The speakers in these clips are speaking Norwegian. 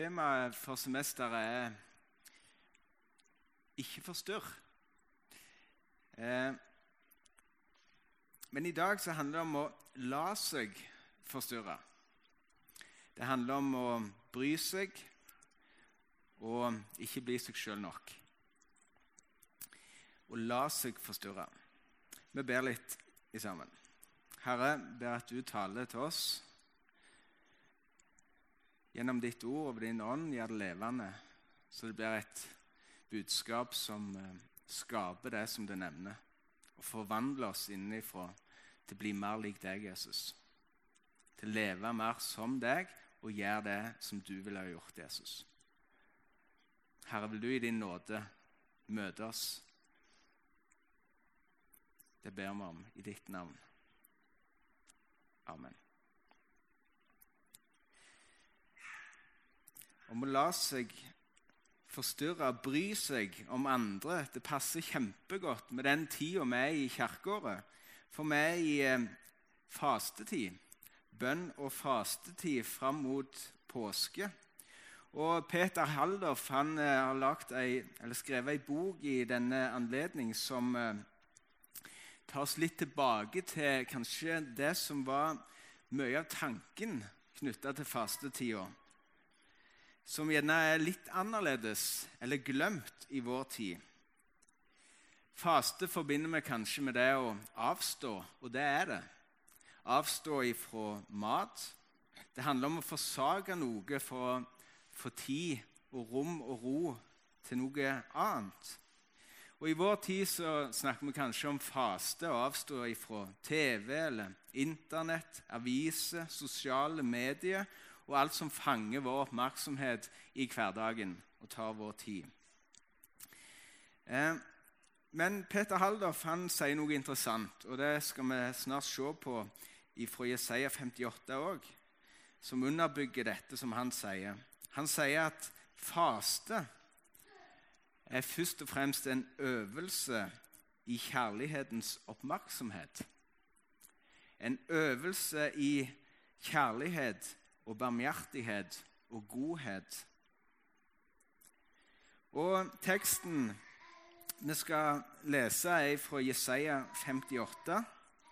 Temaet for semesteret er 'ikke forstyrr'. Eh, men i dag så handler det om å la seg forstyrre. Det handler om å bry seg og ikke bli seg sjøl nok. Å la seg forstyrre. Vi ber litt i sammen. Herre, ber at du taler til oss gjennom ditt ord og din ånd. Gjør det levende, så det blir et budskap som eh, skaper det som det nevner, og forvandler oss innenfra til å bli mer lik deg, Jesus. Til å leve mer som deg og gjøre det som du ville ha gjort, Jesus. Herre, vil du i din nåde møte oss? Det ber vi om i ditt navn. Amen. Om å la seg forstyrre, bry seg om andre. Det passer kjempegodt med den tida vi er i kirkeåret. For vi er i eh, fastetid. Bønn og fastetid fram mot påske. Og Peter Haldorf han eh, har ei, skrevet ei bok i denne anledning som eh, tar oss litt tilbake til kanskje det som var mye av tanken knytta til fastetida. Som gjerne er litt annerledes eller glemt i vår tid. Faste forbinder vi kanskje med det å avstå, og det er det. Avstå ifra mat. Det handler om å forsake noe for å få tid og rom og ro til noe annet. Og I vår tid så snakker vi kanskje om faste og avstå ifra TV eller Internett, aviser, sosiale medier og alt som fanger vår oppmerksomhet i hverdagen og tar vår tid. Eh, men Peter Haldorf han sier noe interessant, og det skal vi snart se på fra Jesaja 58 òg, som underbygger dette som han sier. Han sier at faste er først og fremst en øvelse i kjærlighetens oppmerksomhet. En øvelse i kjærlighet og barmhjertighet og godhet. Og teksten vi skal lese, er fra Jesaja 58,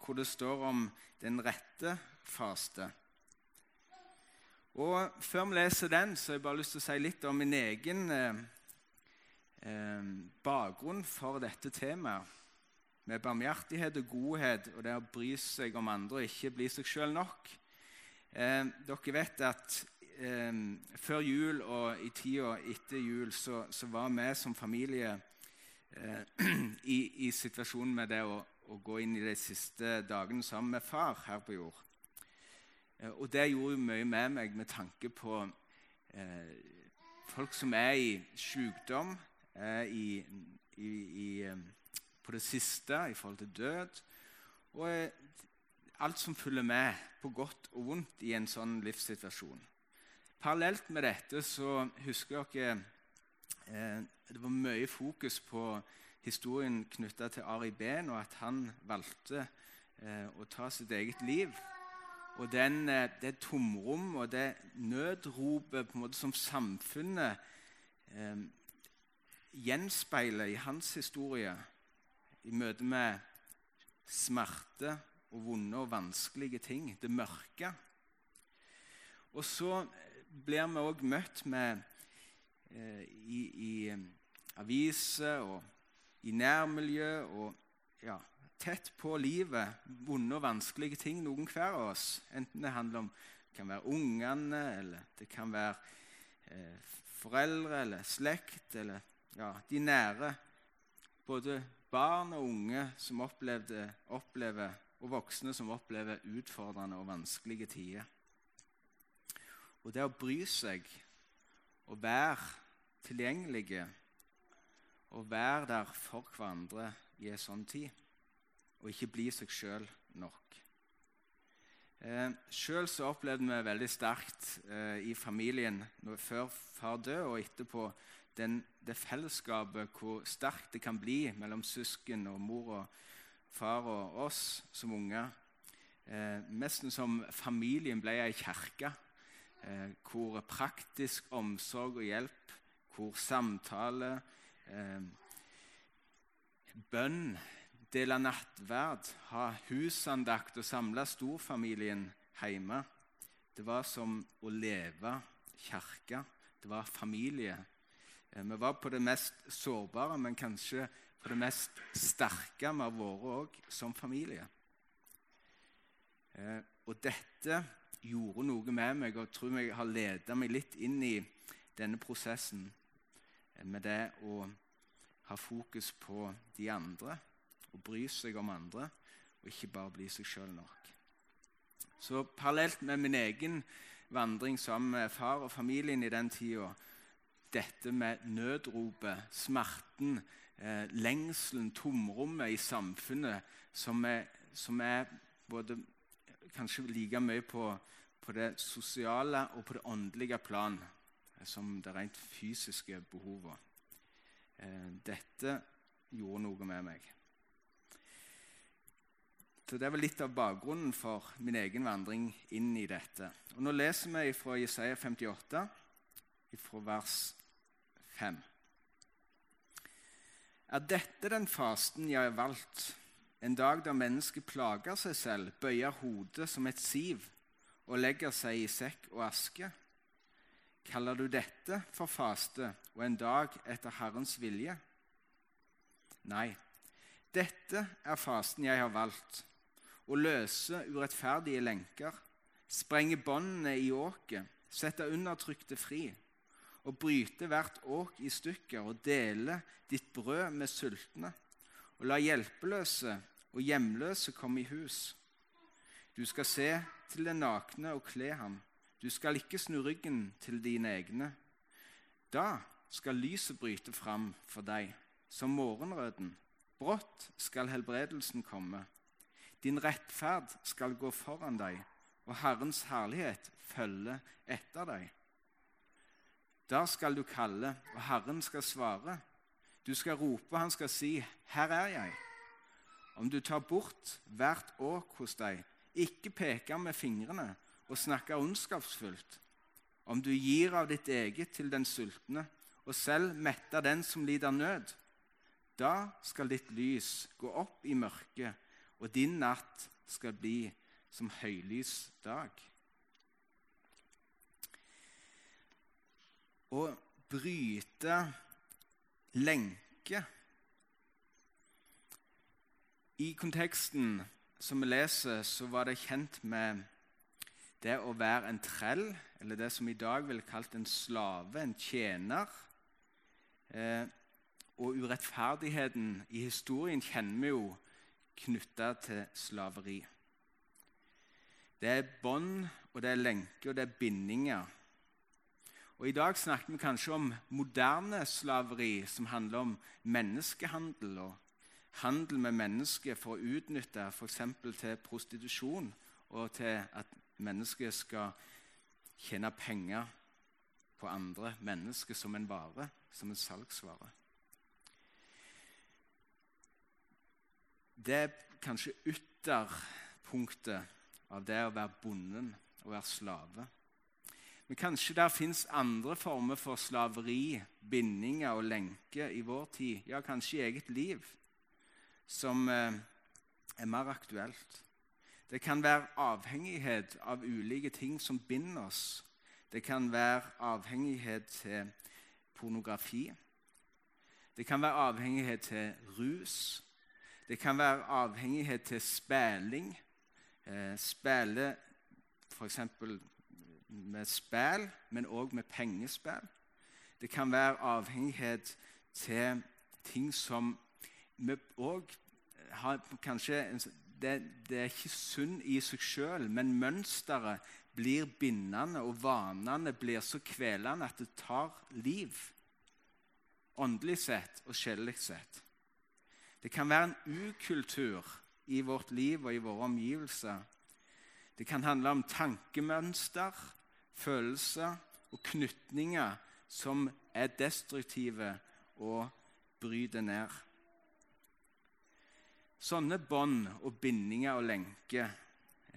hvor det står om den rette faste. Og Før vi leser den, så har jeg bare lyst til å si litt om min egen eh, eh, bakgrunn for dette temaet. Med barmhjertighet og godhet og det å bry seg om andre og ikke bli seg sjøl nok. Eh, dere vet at eh, før jul og i tida etter jul så, så var vi som familie eh, i, i, situasjonen med det å, å, gå inn i de siste dagene sammen med far her på jord. Eh, og det gjorde mye med meg med tanke på eh, folk som er i sykdom, i, i, i, på det siste i forhold til død. Og eh, alt som følger med, på godt og vondt, i en sånn livssituasjon. Parallelt med dette så husker dere eh, det var mye fokus på historien knytta til Ari Behn, og at han valgte eh, å ta sitt eget liv. Og den, eh, det tomrom og det nødropet på en måte som samfunnet eh, gjenspeiler i hans historie i møte med smerte og vonde og vanskelige ting, det mørke. Og så blir vi òg møtt med eh, i, i eh, aviser og i nærmiljø og ja, tett på livet vonde og vanskelige ting, noen hver av oss. Enten det handler om det kan være ungene, eller det kan være eh, foreldre eller slekt eller ja, de nære, både barn og unge som opplevde, opplever, og voksne som opplever utfordrende og vanskelige tider. Og det å bry seg og være tilgjengelige og være der for hverandre i en sånn tid, og ikke bli seg sjøl nok. Eh, Sjøl opplevde vi veldig sterkt eh, i familien når, før far døde, og etterpå den, det fellesskapet, hvor sterkt det kan bli mellom søsken og mor og far og oss som unger. Eh, nesten som familien ble ei kirke eh, hvor praktisk omsorg og hjelp, hvor samtale, eh, bønn, dele nattverd, ha husandakt og samle storfamilien hjemme. Det var som å leve kirke. Det var familie. Eh, vi var på det mest sårbare, men kanskje på det mest sterke vi har vært òg som familie. Eh, og dette gjorde noe med meg, og jeg tror jeg har ledet meg litt inn i denne prosessen eh, med det å ha fokus på de andre og bry seg om andre, og ikke bare bli seg sjøl nok. Så parallelt med min egen vandring sammen med far og familien i den tida, dette med nødropet, smerten, eh, lengselen, tomrommet i samfunnet, som er, som er både kanskje like mye på, på, det sosiale og på det åndelige plan som det rent fysiske behovet. Eh, dette gjorde noe med meg. Så Det var litt av bakgrunnen for min egen vandring inn i dette. Og Nå leser vi fra Jesaja 58, fra vers 5. Er dette den fasten jeg har valgt, en dag da mennesket plager seg selv, bøyer hodet som et siv og legger seg i sekk og aske? Kaller du dette for faste og en dag etter Herrens vilje? Nei, dette er fasten jeg har valgt, å løse urettferdige lenker, sprenge båndene i åket, sette undertrykte fri, og bryte hvert åk i stykker og dele ditt brød med sultne, og la hjelpeløse og hjemløse komme i hus. Du skal se til den nakne og kle ham. Du skal ikke snu ryggen til dine egne. Da skal lyset bryte fram for deg, som morgenrøden. Brått skal helbredelsen komme. Din rettferd skal gå foran deg, og Herrens herlighet følge etter deg. Da skal du kalle, og Herren skal svare. Du skal rope, og han skal si, 'Her er jeg.' Om du tar bort hvert åk hos deg, ikke peker med fingrene og snakker ondskapsfullt, om du gir av ditt eget til den sultne og selv metter den som lider nød, da skal ditt lys gå opp i mørket, og din natt skal bli som høylys dag. Å bryte lenke I konteksten som vi leser, så var det kjent med det å være en trell, eller det som i dag ville kalt en slave, en tjener. Eh, og urettferdigheten i historien kjenner vi jo knytta til slaveri. Det er bånd, og det er lenker, og det er bindinger. Og I dag snakker vi kanskje om moderne slaveri, som handler om menneskehandel og handel med mennesker for å utnytte f.eks. til prostitusjon og til at mennesker skal tjene penger på andre mennesker som en vare, som en salgsvare. Det er kanskje ytterpunktet av det å være bonden og være slave. Men kanskje der fins andre former for slaveri, bindinger og lenker i vår tid, ja, kanskje i eget liv, som eh, er mer aktuelt. Det kan være avhengighet av ulike ting som binder oss. Det kan være avhengighet til pornografi. Det kan være avhengighet til rus. Det kan være avhengighet til spilling. Eh, spille f.eks. med spill, men òg med pengespill. Det kan være avhengighet til ting som vi òg har kanskje det, det, er ikke sunn i seg sjøl, men mønsteret blir bindende, og vanene blir så kvelende at det tar liv. Åndelig sett og sjelelig sett. Det kan være en ukultur i vårt liv og i våre omgivelser. Det kan handle om tankemønster, følelser og knytninger som er destruktive og bryter ned. Sånne bånd og bindinger og lenker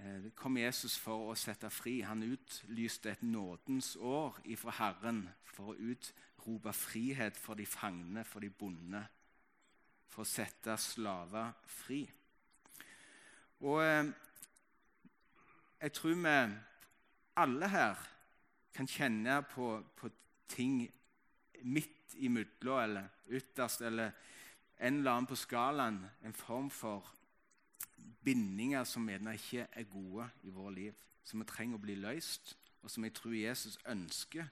Eh, det kom Jesus for å sette fri. Han utlyste et nådens år ifra Herren for å utrope frihet for de fangne, for de bonde. For å sette slaver fri. Og eh, jeg tror vi alle her kan kjenne på, på ting midt imellom eller ytterst eller en eller annen på skalaen. En form for bindinger som gjerne ikke er gode i vår liv. Som vi trenger å bli løst, og som jeg tror Jesus ønsker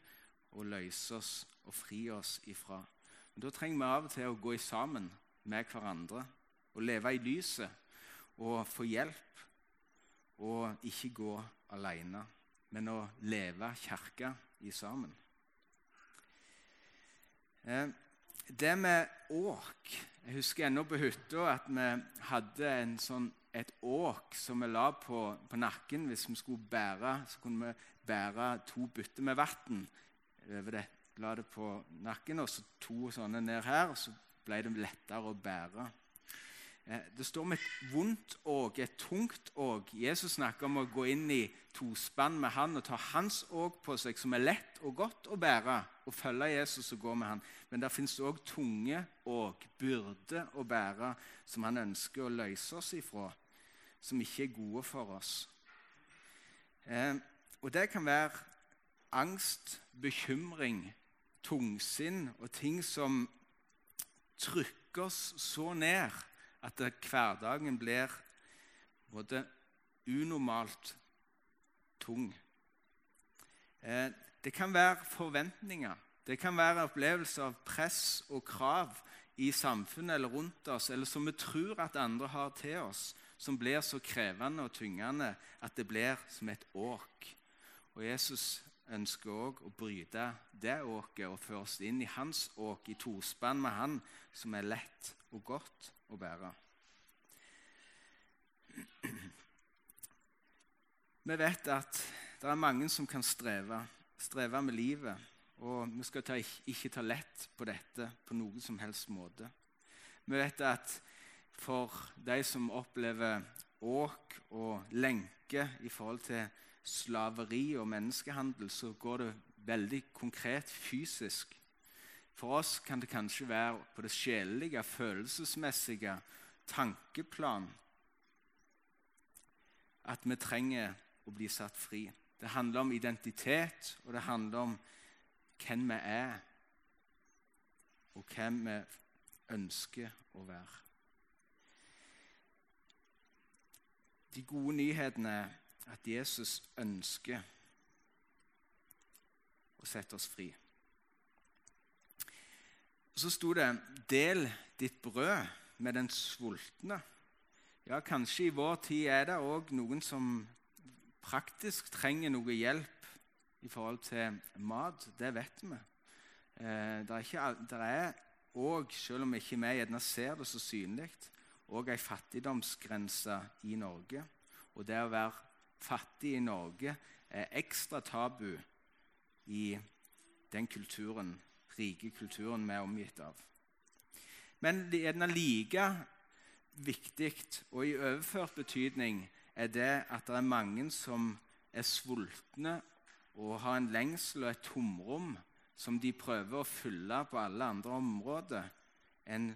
å løse oss og fri oss ifra. Men Da trenger vi av og til å gå sammen med hverandre og leve i lyset og få hjelp. Og ikke gå alene, men å leve kirke i sammen. Eh, det med åk Jeg husker ennå på hytta at vi hadde sånn, et åk som vi la på, på, nakken. Hvis vi skulle bære, så kunne vi bære to bytter med vann over det. La det på nakken, og så to sånne ned her. Så ble det lettere å bære. Eh, det står om et vondt åg, et tungt åg. Jesus snakker om å gå inn i tospann med han og ta hans åg på seg, som er lett og godt å bære, og følge Jesus og gå med han. Men der fins òg tunge åg, byrde å bære, som han ønsker å løse oss ifra, som ikke er gode for oss. Eh, og det kan være angst, bekymring, tungsinn og ting som trykker oss så ned at hverdagen blir både unormalt tung. Eh, det kan være forventninger. Det kan være opplevelser av press og krav i samfunnet eller rundt oss, eller som vi tror at andre har til oss, som blir så krevende og tyngende at det blir som et åk. Og Jesus ønsker òg å bryte det åket og føre oss inn i hans åk, i tospann med han, som er lett og godt å bære. Vi vet at det er mange som kan streve, streve med livet. Og vi skal ta, ikke ta lett på dette på noen som helst måte. Vi vet at for de som opplever åk og lenke i forhold til slaveri og menneskehandel, så går det veldig konkret fysisk. For oss kan det kanskje være på det sjelelige, følelsesmessige, tankeplan at vi trenger å bli satt fri. Det handler om identitet, og det handler om hvem vi er, og hvem vi ønsker å være. De gode nyhetene er at Jesus ønsker å sette oss fri. Og Så sto det 'del ditt brød med den sultne'. Ja, kanskje i vår tid er det òg noen som praktisk trenger noe hjelp i forhold til mat. Det vet vi. Eh, det er òg, selv om ikke vi gjerne ser det så synlig, òg ei fattigdomsgrense i Norge. Og det å være fattig i Norge er ekstra tabu i den kulturen, rike kulturen vi er omgitt av. Men det er like viktig, og i overført betydning, er det at det er mange som er sultne og har en lengsel og et tomrom som de prøver å fylle på alle andre områder enn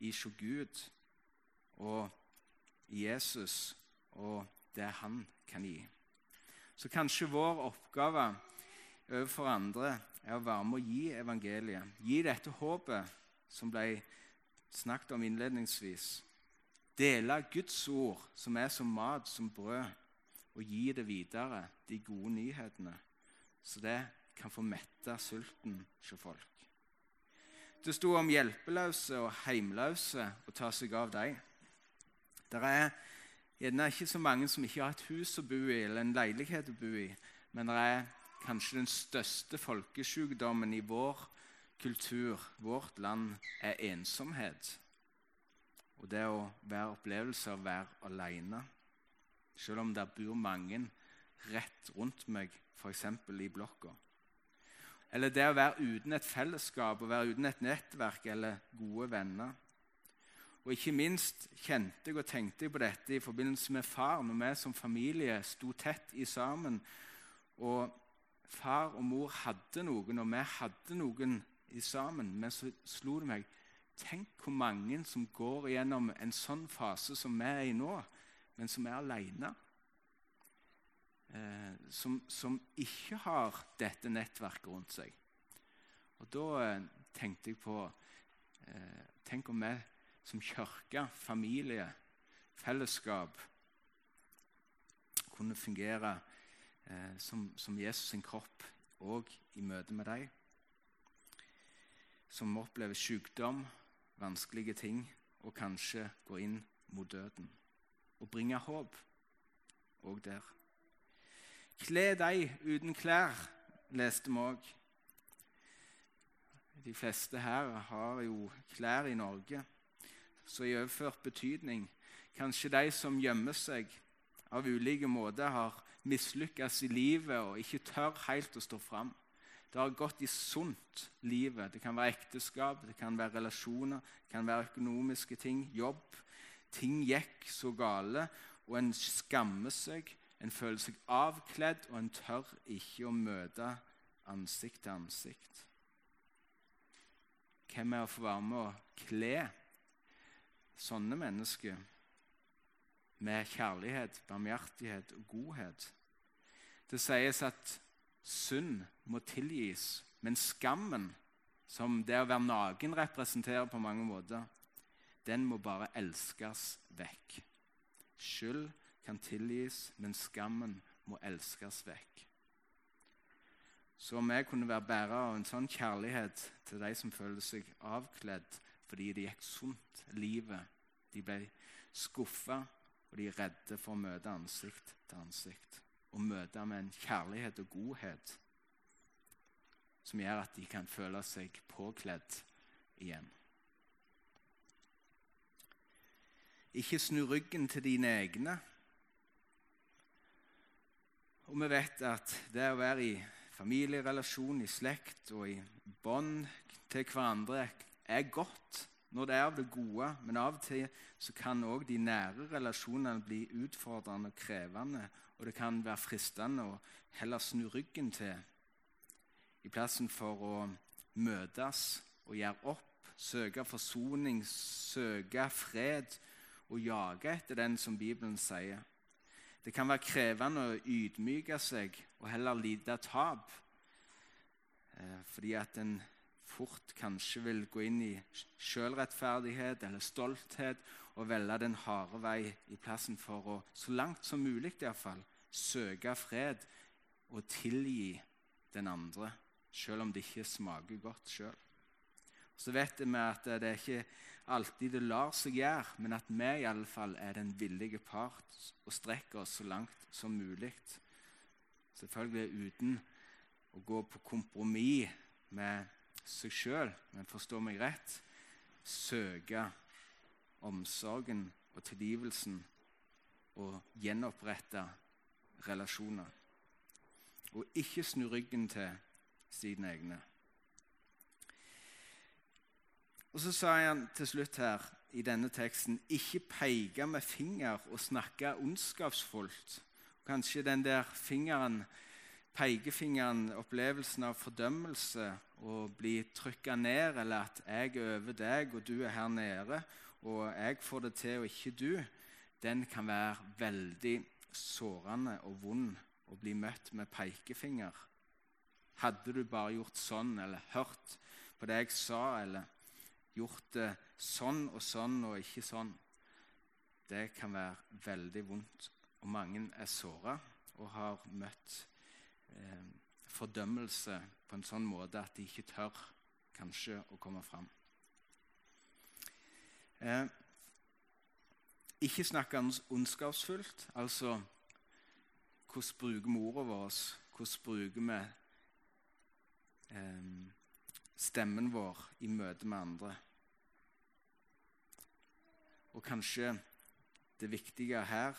i hos Gud og Jesus og det han kan gi. Så kanskje vår oppgave overfor andre er å være med å gi evangeliet. Gi dette håpet som ble snakket om innledningsvis. Dele Guds ord, som er som mat, som brød, og gi det videre, de gode nyhetene, så det kan få mette sulten hos folk. Det sto om hjelpeløse og heimløse å ta seg av dem. Det er gjerne ikke så mange som ikke har et hus å bo i eller en leilighet å bo i, men det er kanskje den største folkesykdommen i vår kultur, vårt land, er ensomhet. Og det å være opplevelse av å være alene. Selv om det bor mange rett rundt meg, f.eks. i blokka. Eller det å være uten et fellesskap, å være uten et nettverk eller gode venner. Og ikke minst kjente jeg og tenkte jeg på dette i forbindelse med far, når vi som familie sto tett i sammen. Og far og mor hadde noen, og vi hadde noen i sammen. Men så slo det meg Tenk hvor mange som går gjennom en sånn fase som vi er i nå, men som er alene. Eh, som, som, ikke har dette nettverket rundt seg. Og Da eh, tenkte jeg på eh, Tenk om vi som kirke, familie, fellesskap kunne fungere eh, som, som, Jesus sin kropp òg i møte med deg. Som opplever sykdom, vanskelige ting og kanskje går inn mot døden. Og bringer håp òg der. Kle deg uten klær, leste vi òg. De fleste her har jo klær i Norge, så i overført betydning Kanskje de som gjemmer seg av ulike måter, har mislykkes i livet og ikke tør helt å stå fram. Det har gått i sunt, livet. Det kan være ekteskap, det kan være relasjoner, det kan være økonomiske ting, jobb. Ting gikk så gale, og en skammer seg, en føler seg avkledd, og en tør ikke å møte ansikt til ansikt. Hvem er å få være med å kle sånne mennesker med kjærlighet, barmhjertighet og godhet? Det sies at synd må tilgis, men skammen, som det å være naken representerer på mange måter, den må bare elskes vekk. Skyld kan tilgis, men skammen må elskes vekk. Så om jeg kunne være bærer av en sånn kjærlighet til de som føler seg avkledd fordi det gikk sunt livet, de ble skuffa, og de er redde for å møte ansikt til ansikt og møte med en kjærlighet og godhet som gjør at de kan føle seg påkledd igjen. Ikke snu ryggen til dine egne. Og vi vet at det å være i familierelasjon, i slekt og i bånd til hverandre er godt når det er av det gode, men av og til så kan òg de nære relasjonene bli utfordrende og krevende og det kan være fristende å heller snu ryggen til i plassen for å møtes og gjøre opp, søke forsoning, søke fred og jage etter den, som Bibelen sier. Det kan være krevende å ydmyke seg og heller lide tap, eh, fordi at en fort kanskje vil gå inn i selvrettferdighet eller stolthet og velge den harde vei i plassen for å, så langt som mulig iallfall, søke fred og tilgi den andre, selv om det ikke smaker godt sjøl. Så vet vi at det er ikke alltid det lar seg gjøre, men at vi i alle fall er den villige part og strekker oss så langt som mulig. Selvfølgelig uten å gå på kompromiss med seg sjøl, men forstå meg rett søke omsorgen og tilgivelsen og gjenopprette relasjoner. Og ikke snu ryggen til sine egne. Og Så sa han til slutt her i denne teksten ikke peke med finger og snakke ondskapsfullt. Kanskje den der fingeren, pekefingeren, opplevelsen av fordømmelse og bli trykka ned, eller at jeg er over deg, og du er her nede, og jeg får det til, og ikke du, den kan være veldig sårende og vond å bli møtt med pekefinger. Hadde du bare gjort sånn, eller hørt på det jeg sa, eller gjort det sånn og sånn og ikke sånn, det kan være veldig vondt. Og mange er såra og har møtt eh, fordømmelse på en sånn måte at de ikke tør kanskje å komme fram. Eh, ikke snakke ondskapsfullt, altså hvordan bruker vi ordet vårt? Hvordan bruker vi eh, stemmen vår i møte med andre? Og kanskje det viktige her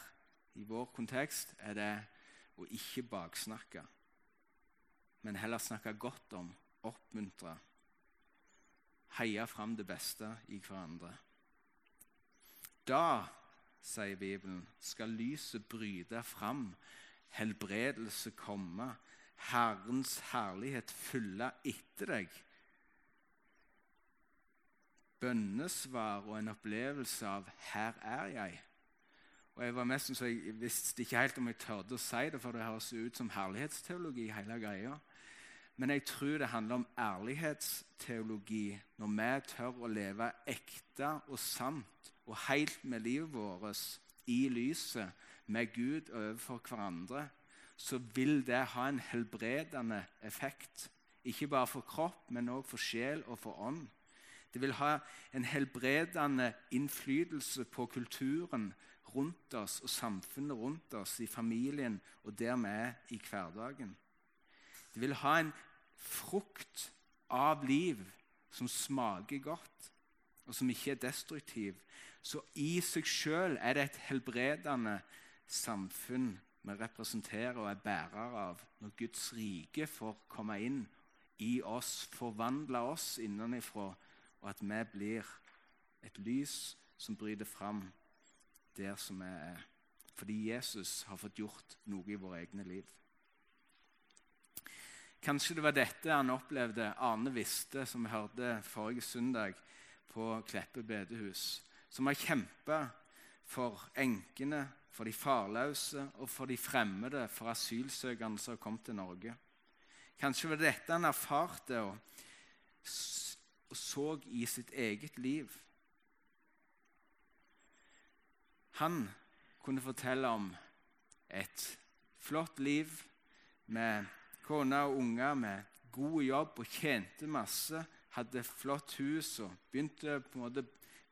i vår kontekst er det å ikke baksnakke men heller snakke godt om, oppmuntre, heie fram det beste i hverandre. Da, sier Bibelen, skal lyset bryte fram, helbredelse komme, Herrens herlighet fylle etter deg. Bønnesvar og en opplevelse av 'her er jeg'. Og Jeg var nesten så jeg visste ikke helt om jeg tørde å si det, for det høres ut som herlighetsteologi. hele greia. Men jeg tror det handler om ærlighetsteologi når vi tør å leve ekte og sant og helt med livet vårt i lyset med Gud overfor hverandre. Så vil det ha en helbredende effekt. Ikke bare for kropp, men også for sjel og for ånd. Det vil ha en helbredende innflytelse på kulturen rundt oss og samfunnet rundt oss, i familien og der vi er i hverdagen. Det vil ha en frukt av liv som smaker godt, og som ikke er destruktiv. Så i seg sjøl er det et helbredende samfunn vi representerer og er bærere av når Guds rike får komme inn i oss, forvandle oss innenfra, og at vi blir et lys som bryter fram der som vi er. Fordi Jesus har fått gjort noe i våre egne liv. Kanskje det var dette han opplevde Arne visste, som vi hørte forrige søndag på Kleppe bedehus. Som har kjempa for enkene, for de farløse og for de fremmede, for asylsøkerne som har kommet til Norge. Kanskje var det dette han erfarte og, så i sitt eget liv. Han kunne fortelle om et flott liv med kone og unger med god jobb og tjente masse. Hadde flott hus og begynte på en måte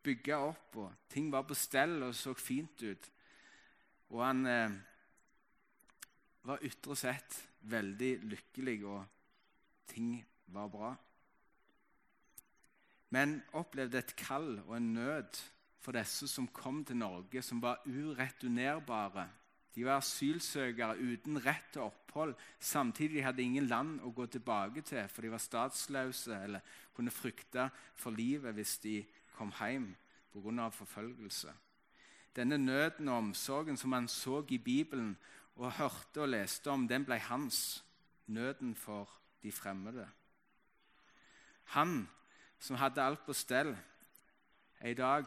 bygge opp. og Ting var på stell og så fint ut. Og han eh, var ytre sett veldig lykkelig, og ting var bra. Men opplevde et kall og en nød for disse som kom til Norge, som var ureturnerbare de var asylsøkere uten rett til opphold. Samtidig hadde de ingen land å gå tilbake til, for de var statsløse eller kunne frykte for livet hvis de kom hjem pga. forfølgelse. Denne nøden og omsorgen som han så i Bibelen og hørte og leste om, den ble hans. Nøden for de fremmede. Han som hadde alt på stell, er i dag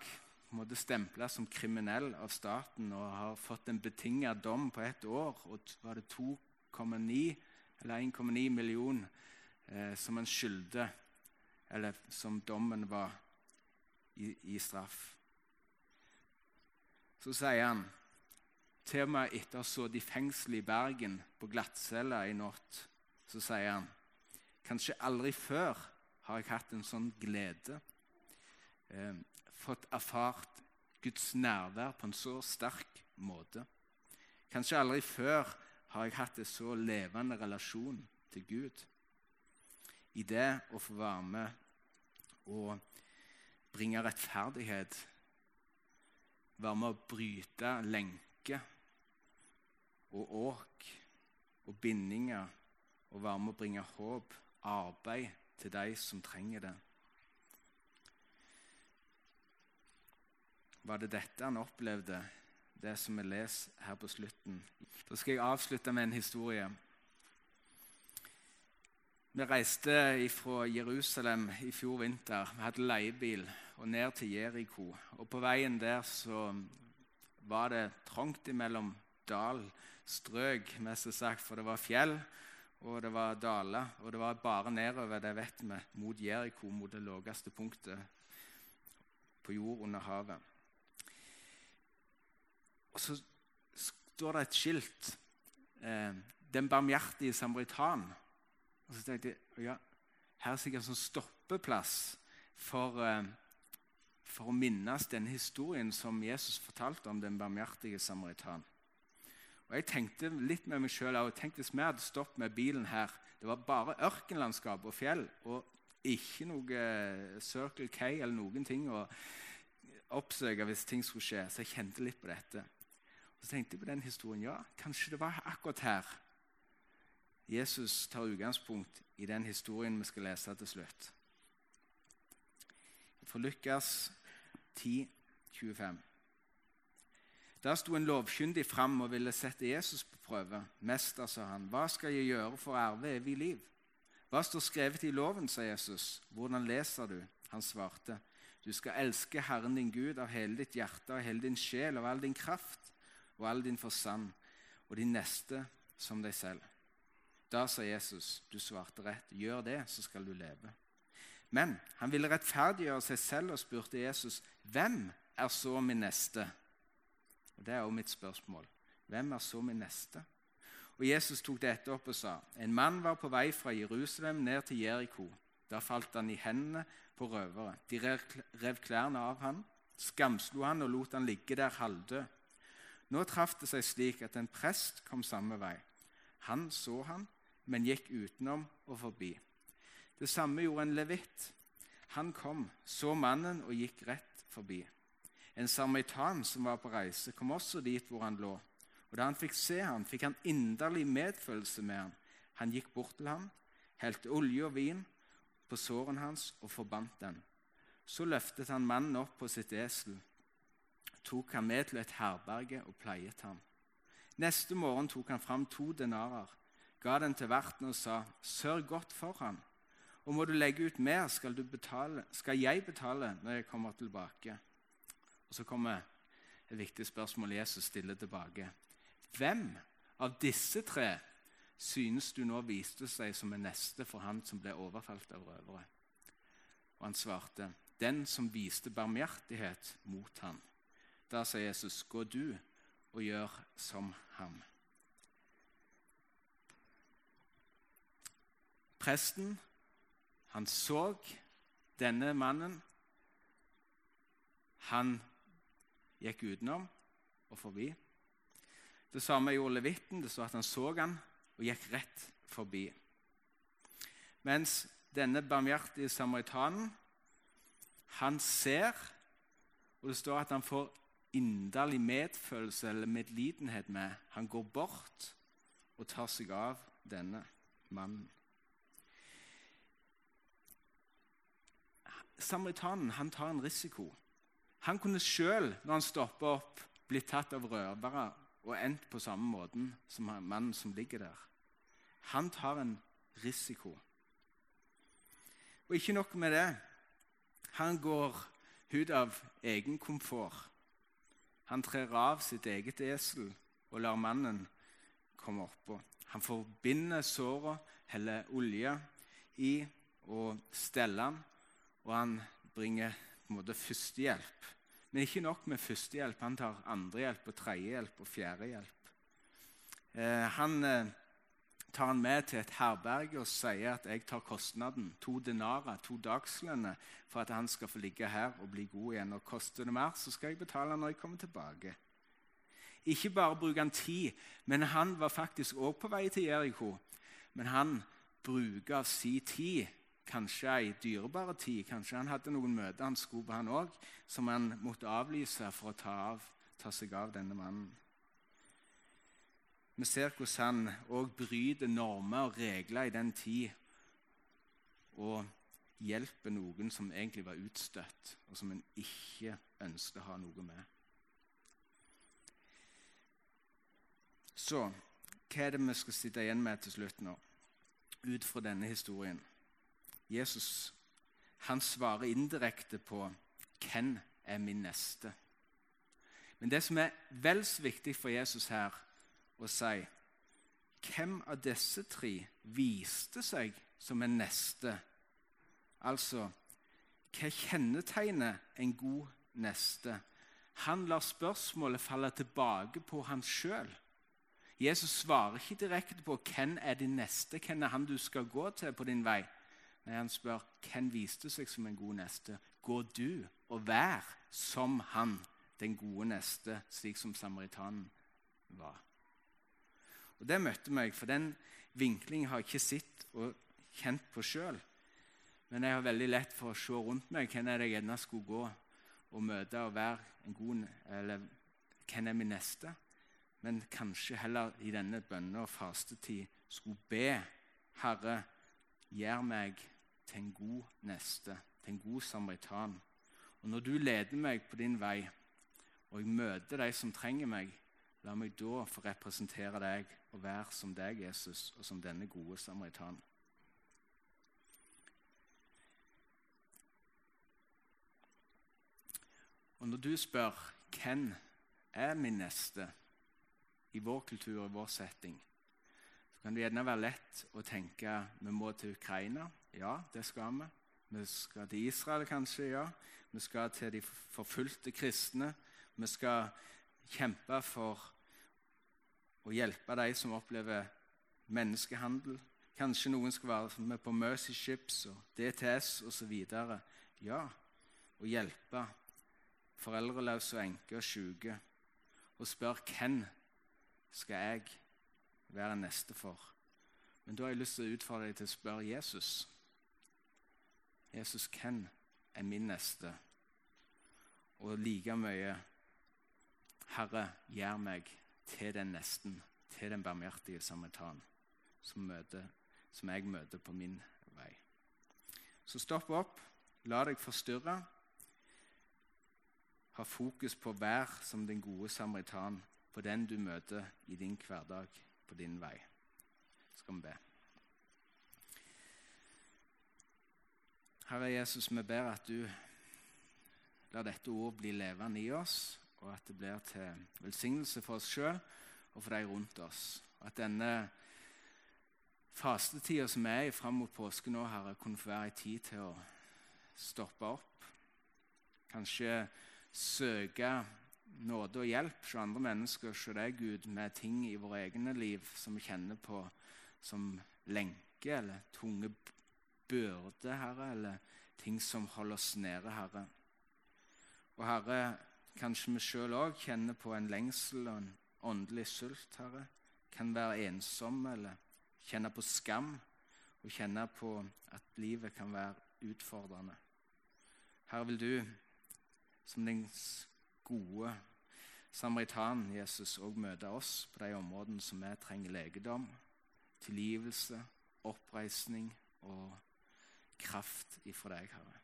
måtte stemple som kriminell av staten og har fått en betinget dom på ett år. Og var det 2,9 eller 1,9 millioner eh, som han skyldte, eller som dommen var i, i straff. Så sier han til og med etter å ha sittet i fengsel i Bergen, på glattcella i natt, så sier han Kanskje aldri før har jeg hatt en sånn glede. Eh, fått erfart Guds nærvær på en så sterk måte. Kanskje aldri før har jeg hatt en så levende relasjon til Gud. I det å få være med og bringe rettferdighet, være med å bryte lenker og åk og bindinger, og være med å bringe håp, arbeid, til de som trenger det. var det dette han opplevde, det som vi leser her på slutten. Da skal jeg avslutte med en historie. Vi reiste fra Jerusalem i fjor vinter. Vi hadde leiebil og ned til Jeriko. Og På veien der så var det trangt imellom dalstrøk, mest sagt, for det var fjell og det var daler. Og det var bare nedover, det vet vi, mot Jeriko, mot det laveste punktet på jord under havet. Og så står det et skilt eh, 'Den barmhjertige samaritan'. Og så tenkte jeg ja, her er sikkert en sånn stoppeplass for, eh, for å minnes denne historien som Jesus fortalte om den barmhjertige samaritan. Og Jeg tenkte litt med meg sjøl Tenk hvis vi hadde stoppet med bilen her. Det var bare ørkenlandskap og fjell, og ikke noe eh, Circle K eller noen ting å oppsøke hvis ting skulle skje. Så jeg kjente litt på dette. Og Så tenkte jeg på den historien. Ja, kanskje det var akkurat her Jesus tar utgangspunkt i den historien vi skal lese til slutt. Fra Lukas 10, 25. Der sto en lovkyndig fram og ville sette Jesus på prøve. 'Mester', sa han, 'hva skal jeg gjøre for å arve evig liv?' 'Hva står skrevet i loven', sa Jesus. 'Hvordan leser du?' Han svarte, 'Du skal elske Herren din Gud av hele ditt hjerte, av hele din sjel, av all din kraft og all din forstand, og din neste som deg selv.' Da sa Jesus, 'Du svarte rett. Gjør det, så skal du leve.' Men han ville rettferdiggjøre seg selv og spurte Jesus, 'Hvem er så min neste?' Og Det er også mitt spørsmål. Hvem er så min neste? Og Jesus tok dette opp og sa.: En mann var på vei fra Jerusalem ned til Jeriko. Da falt han i hendene på røvere. De rev klærne av han, skamslo han og lot han ligge der halvdød. Nå traff det seg slik at en prest kom samme vei. Han så han, men gikk utenom og forbi. Det samme gjorde en levitt. Han kom, så mannen og gikk rett forbi. En samaritan som var på reise, kom også dit hvor han lå. Og Da han fikk se ham, fikk han inderlig medfølelse med ham. Han gikk bort til ham, helte olje og vin på såren hans og forbandt den. Så løftet han mannen opp på sitt esel, tok han med til et herberge og pleiet ham. Neste morgen tok han fram to denarer, ga den til verten og sa, 'Sørg godt for ham, og må du legge ut mer, skal, betale, skal jeg betale når jeg kommer tilbake.' Og Så kommer et viktig spørsmål Jesus stiller tilbake. Hvem av disse tre synes du nå viste seg som en neste for han som ble overfalt av røvere? Og han svarte, den som viste barmhjertighet mot ham. Da sa Jesus, gå du og gjør som ham. Presten, han så denne mannen. Han gikk utenom og forbi. Det samme gjorde levitten. Det står at han så han og gikk rett forbi. Mens denne barmhjertige samaritanen, han ser, og det står at han får inderlig medfølelse eller medlidenhet med. Han går bort og tar seg av denne mannen. Samaritanen han tar en risiko. Han kunne sjøl, når han stopper opp, blitt tatt av røvere og endt på samme måten som mannen som ligger der. Han tar en risiko. Og ikke nok med det. Han går ut av egen komfort. Han trer av sitt eget esel og lar mannen komme oppå. Han forbinder såret, heller olje i og steller han, og han bringer på en måte førstehjelp. Men ikke nok med førstehjelp. Han tar andrehjelp og tredjehjelp og fjerdehjelp. Eh, han eh, tar han med til et herberge og sier at jeg tar kostnaden, to denarer, to dagslønner, for at han skal få ligge her og bli god igjen. Og koster det mer, så skal jeg betale når jeg kommer tilbake. Ikke bare bruker han tid, men han var faktisk òg på vei til Jeriko. Men han bruker av sin tid kanskje ei dyrebar tid. Kanskje han hadde noen møter han skulle på, han òg, som han måtte avlyse for å ta, av, ta seg av denne mannen. Vi ser hvordan han òg bryter normer og regler i den tid og hjelper noen som egentlig var utstøtt, og som en ikke ønsket å ha noe med. Så hva er det vi skal sitte igjen med til slutt nå, ut fra denne historien? Jesus han svarer indirekte på 'Hvem er min neste?' Men det som er vel så viktig for Jesus her å si Hvem av disse tre viste seg som en neste? Altså, hva kjennetegner en god neste? Han lar spørsmålet falle tilbake på han sjøl. Jesus svarer ikke direkte på hvem er din neste, hvem er han du skal gå til på din vei. Når han spør hvem viste seg som en god neste, gå du og vær som han, den gode neste, slik som samaritanen var. Og Det møtte meg, for den vinklingen har jeg ikke sett og kjent på sjøl. Men jeg har veldig lett for å se rundt meg hvem jeg gjerne skulle gå og møte og være en god Eller hvem er min neste? Men kanskje heller i denne bønne- og fastetid skulle be Herre, gjør meg til en god neste, til en god samaritan. Og når du leder meg på din vei, og jeg møter de som trenger meg, la meg da få representere deg og være som deg, Jesus, og som denne gode samaritan. Og når du spør hvem er min neste i vår kultur og vår setting, kan det gjerne være lett å tenke vi må til Ukraina. Ja, det skal vi. Vi skal til Israel, kanskje. ja. Vi skal til de forfulgte kristne. Vi skal kjempe for å hjelpe de som opplever menneskehandel. Kanskje noen skal være med på Mercy Ships og DTS osv. Ja, å hjelpe foreldreløse og enker og syke. Og spør hvem skal jeg være neste for. Men da har jeg lyst til å utfordre deg til å spørre Jesus. Jesus, hvem er min neste? Og like mye Herre, gjør meg til den nesten, til den barmhjertige samaritan som, møter, som jeg møter på min vei. Så stopp opp, la deg forstyrre. Ha fokus på hver som den gode samaritan på den du møter i din hverdag, på din vei. Skal vi be. Herre Jesus, vi ber at du lar dette ord bli levende i oss, og at det blir til velsignelse for oss sjøl og for de rundt oss. Og at denne fastetida som er i fram mot påske nå, Herre, kunne få være en tid til å stoppe opp. Kanskje søke nåde og hjelp hos andre mennesker, hos deg, Gud, med ting i våre egne liv som vi kjenner på som lenke eller tunge byrde, Herre, eller ting som holder oss nede, Herre. Og Herre, kanskje vi sjøl òg kjenner på en lengsel og en åndelig sult, Herre. Kan være ensomme eller kjenne på skam og kjenne på at livet kan være utfordrende. Herre, vil du, som den gode samaritan, Jesus, òg møte oss på de områdene som vi trenger legedom, tilgivelse, oppreisning og kraft ifra deg, Herre.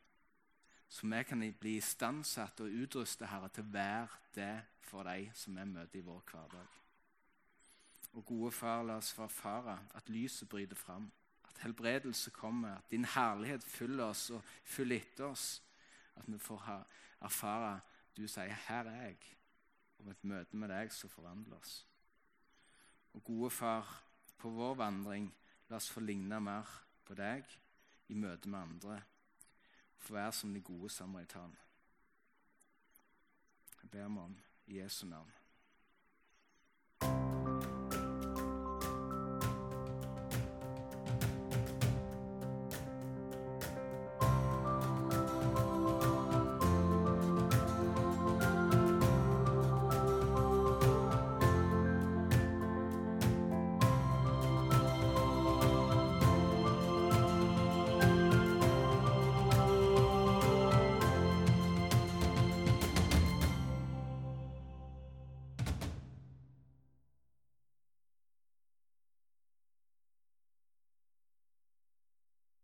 Så vi kan bli istandsatt og utruste, Herre, til å være det for deg som vi møter i vår hverdag. Og gode Far, la oss få erfare at lyset bryter fram, at helbredelse kommer, at din herlighet fyller oss og fyller etter oss. At vi får erfare du sier 'Her er jeg', og et møte med deg som forvandler oss. Og gode Far, på vår vandring, la oss få ligne mer på deg i møte med andre. Få være som de gode samaritan. Jeg ber meg om i Jesu navn.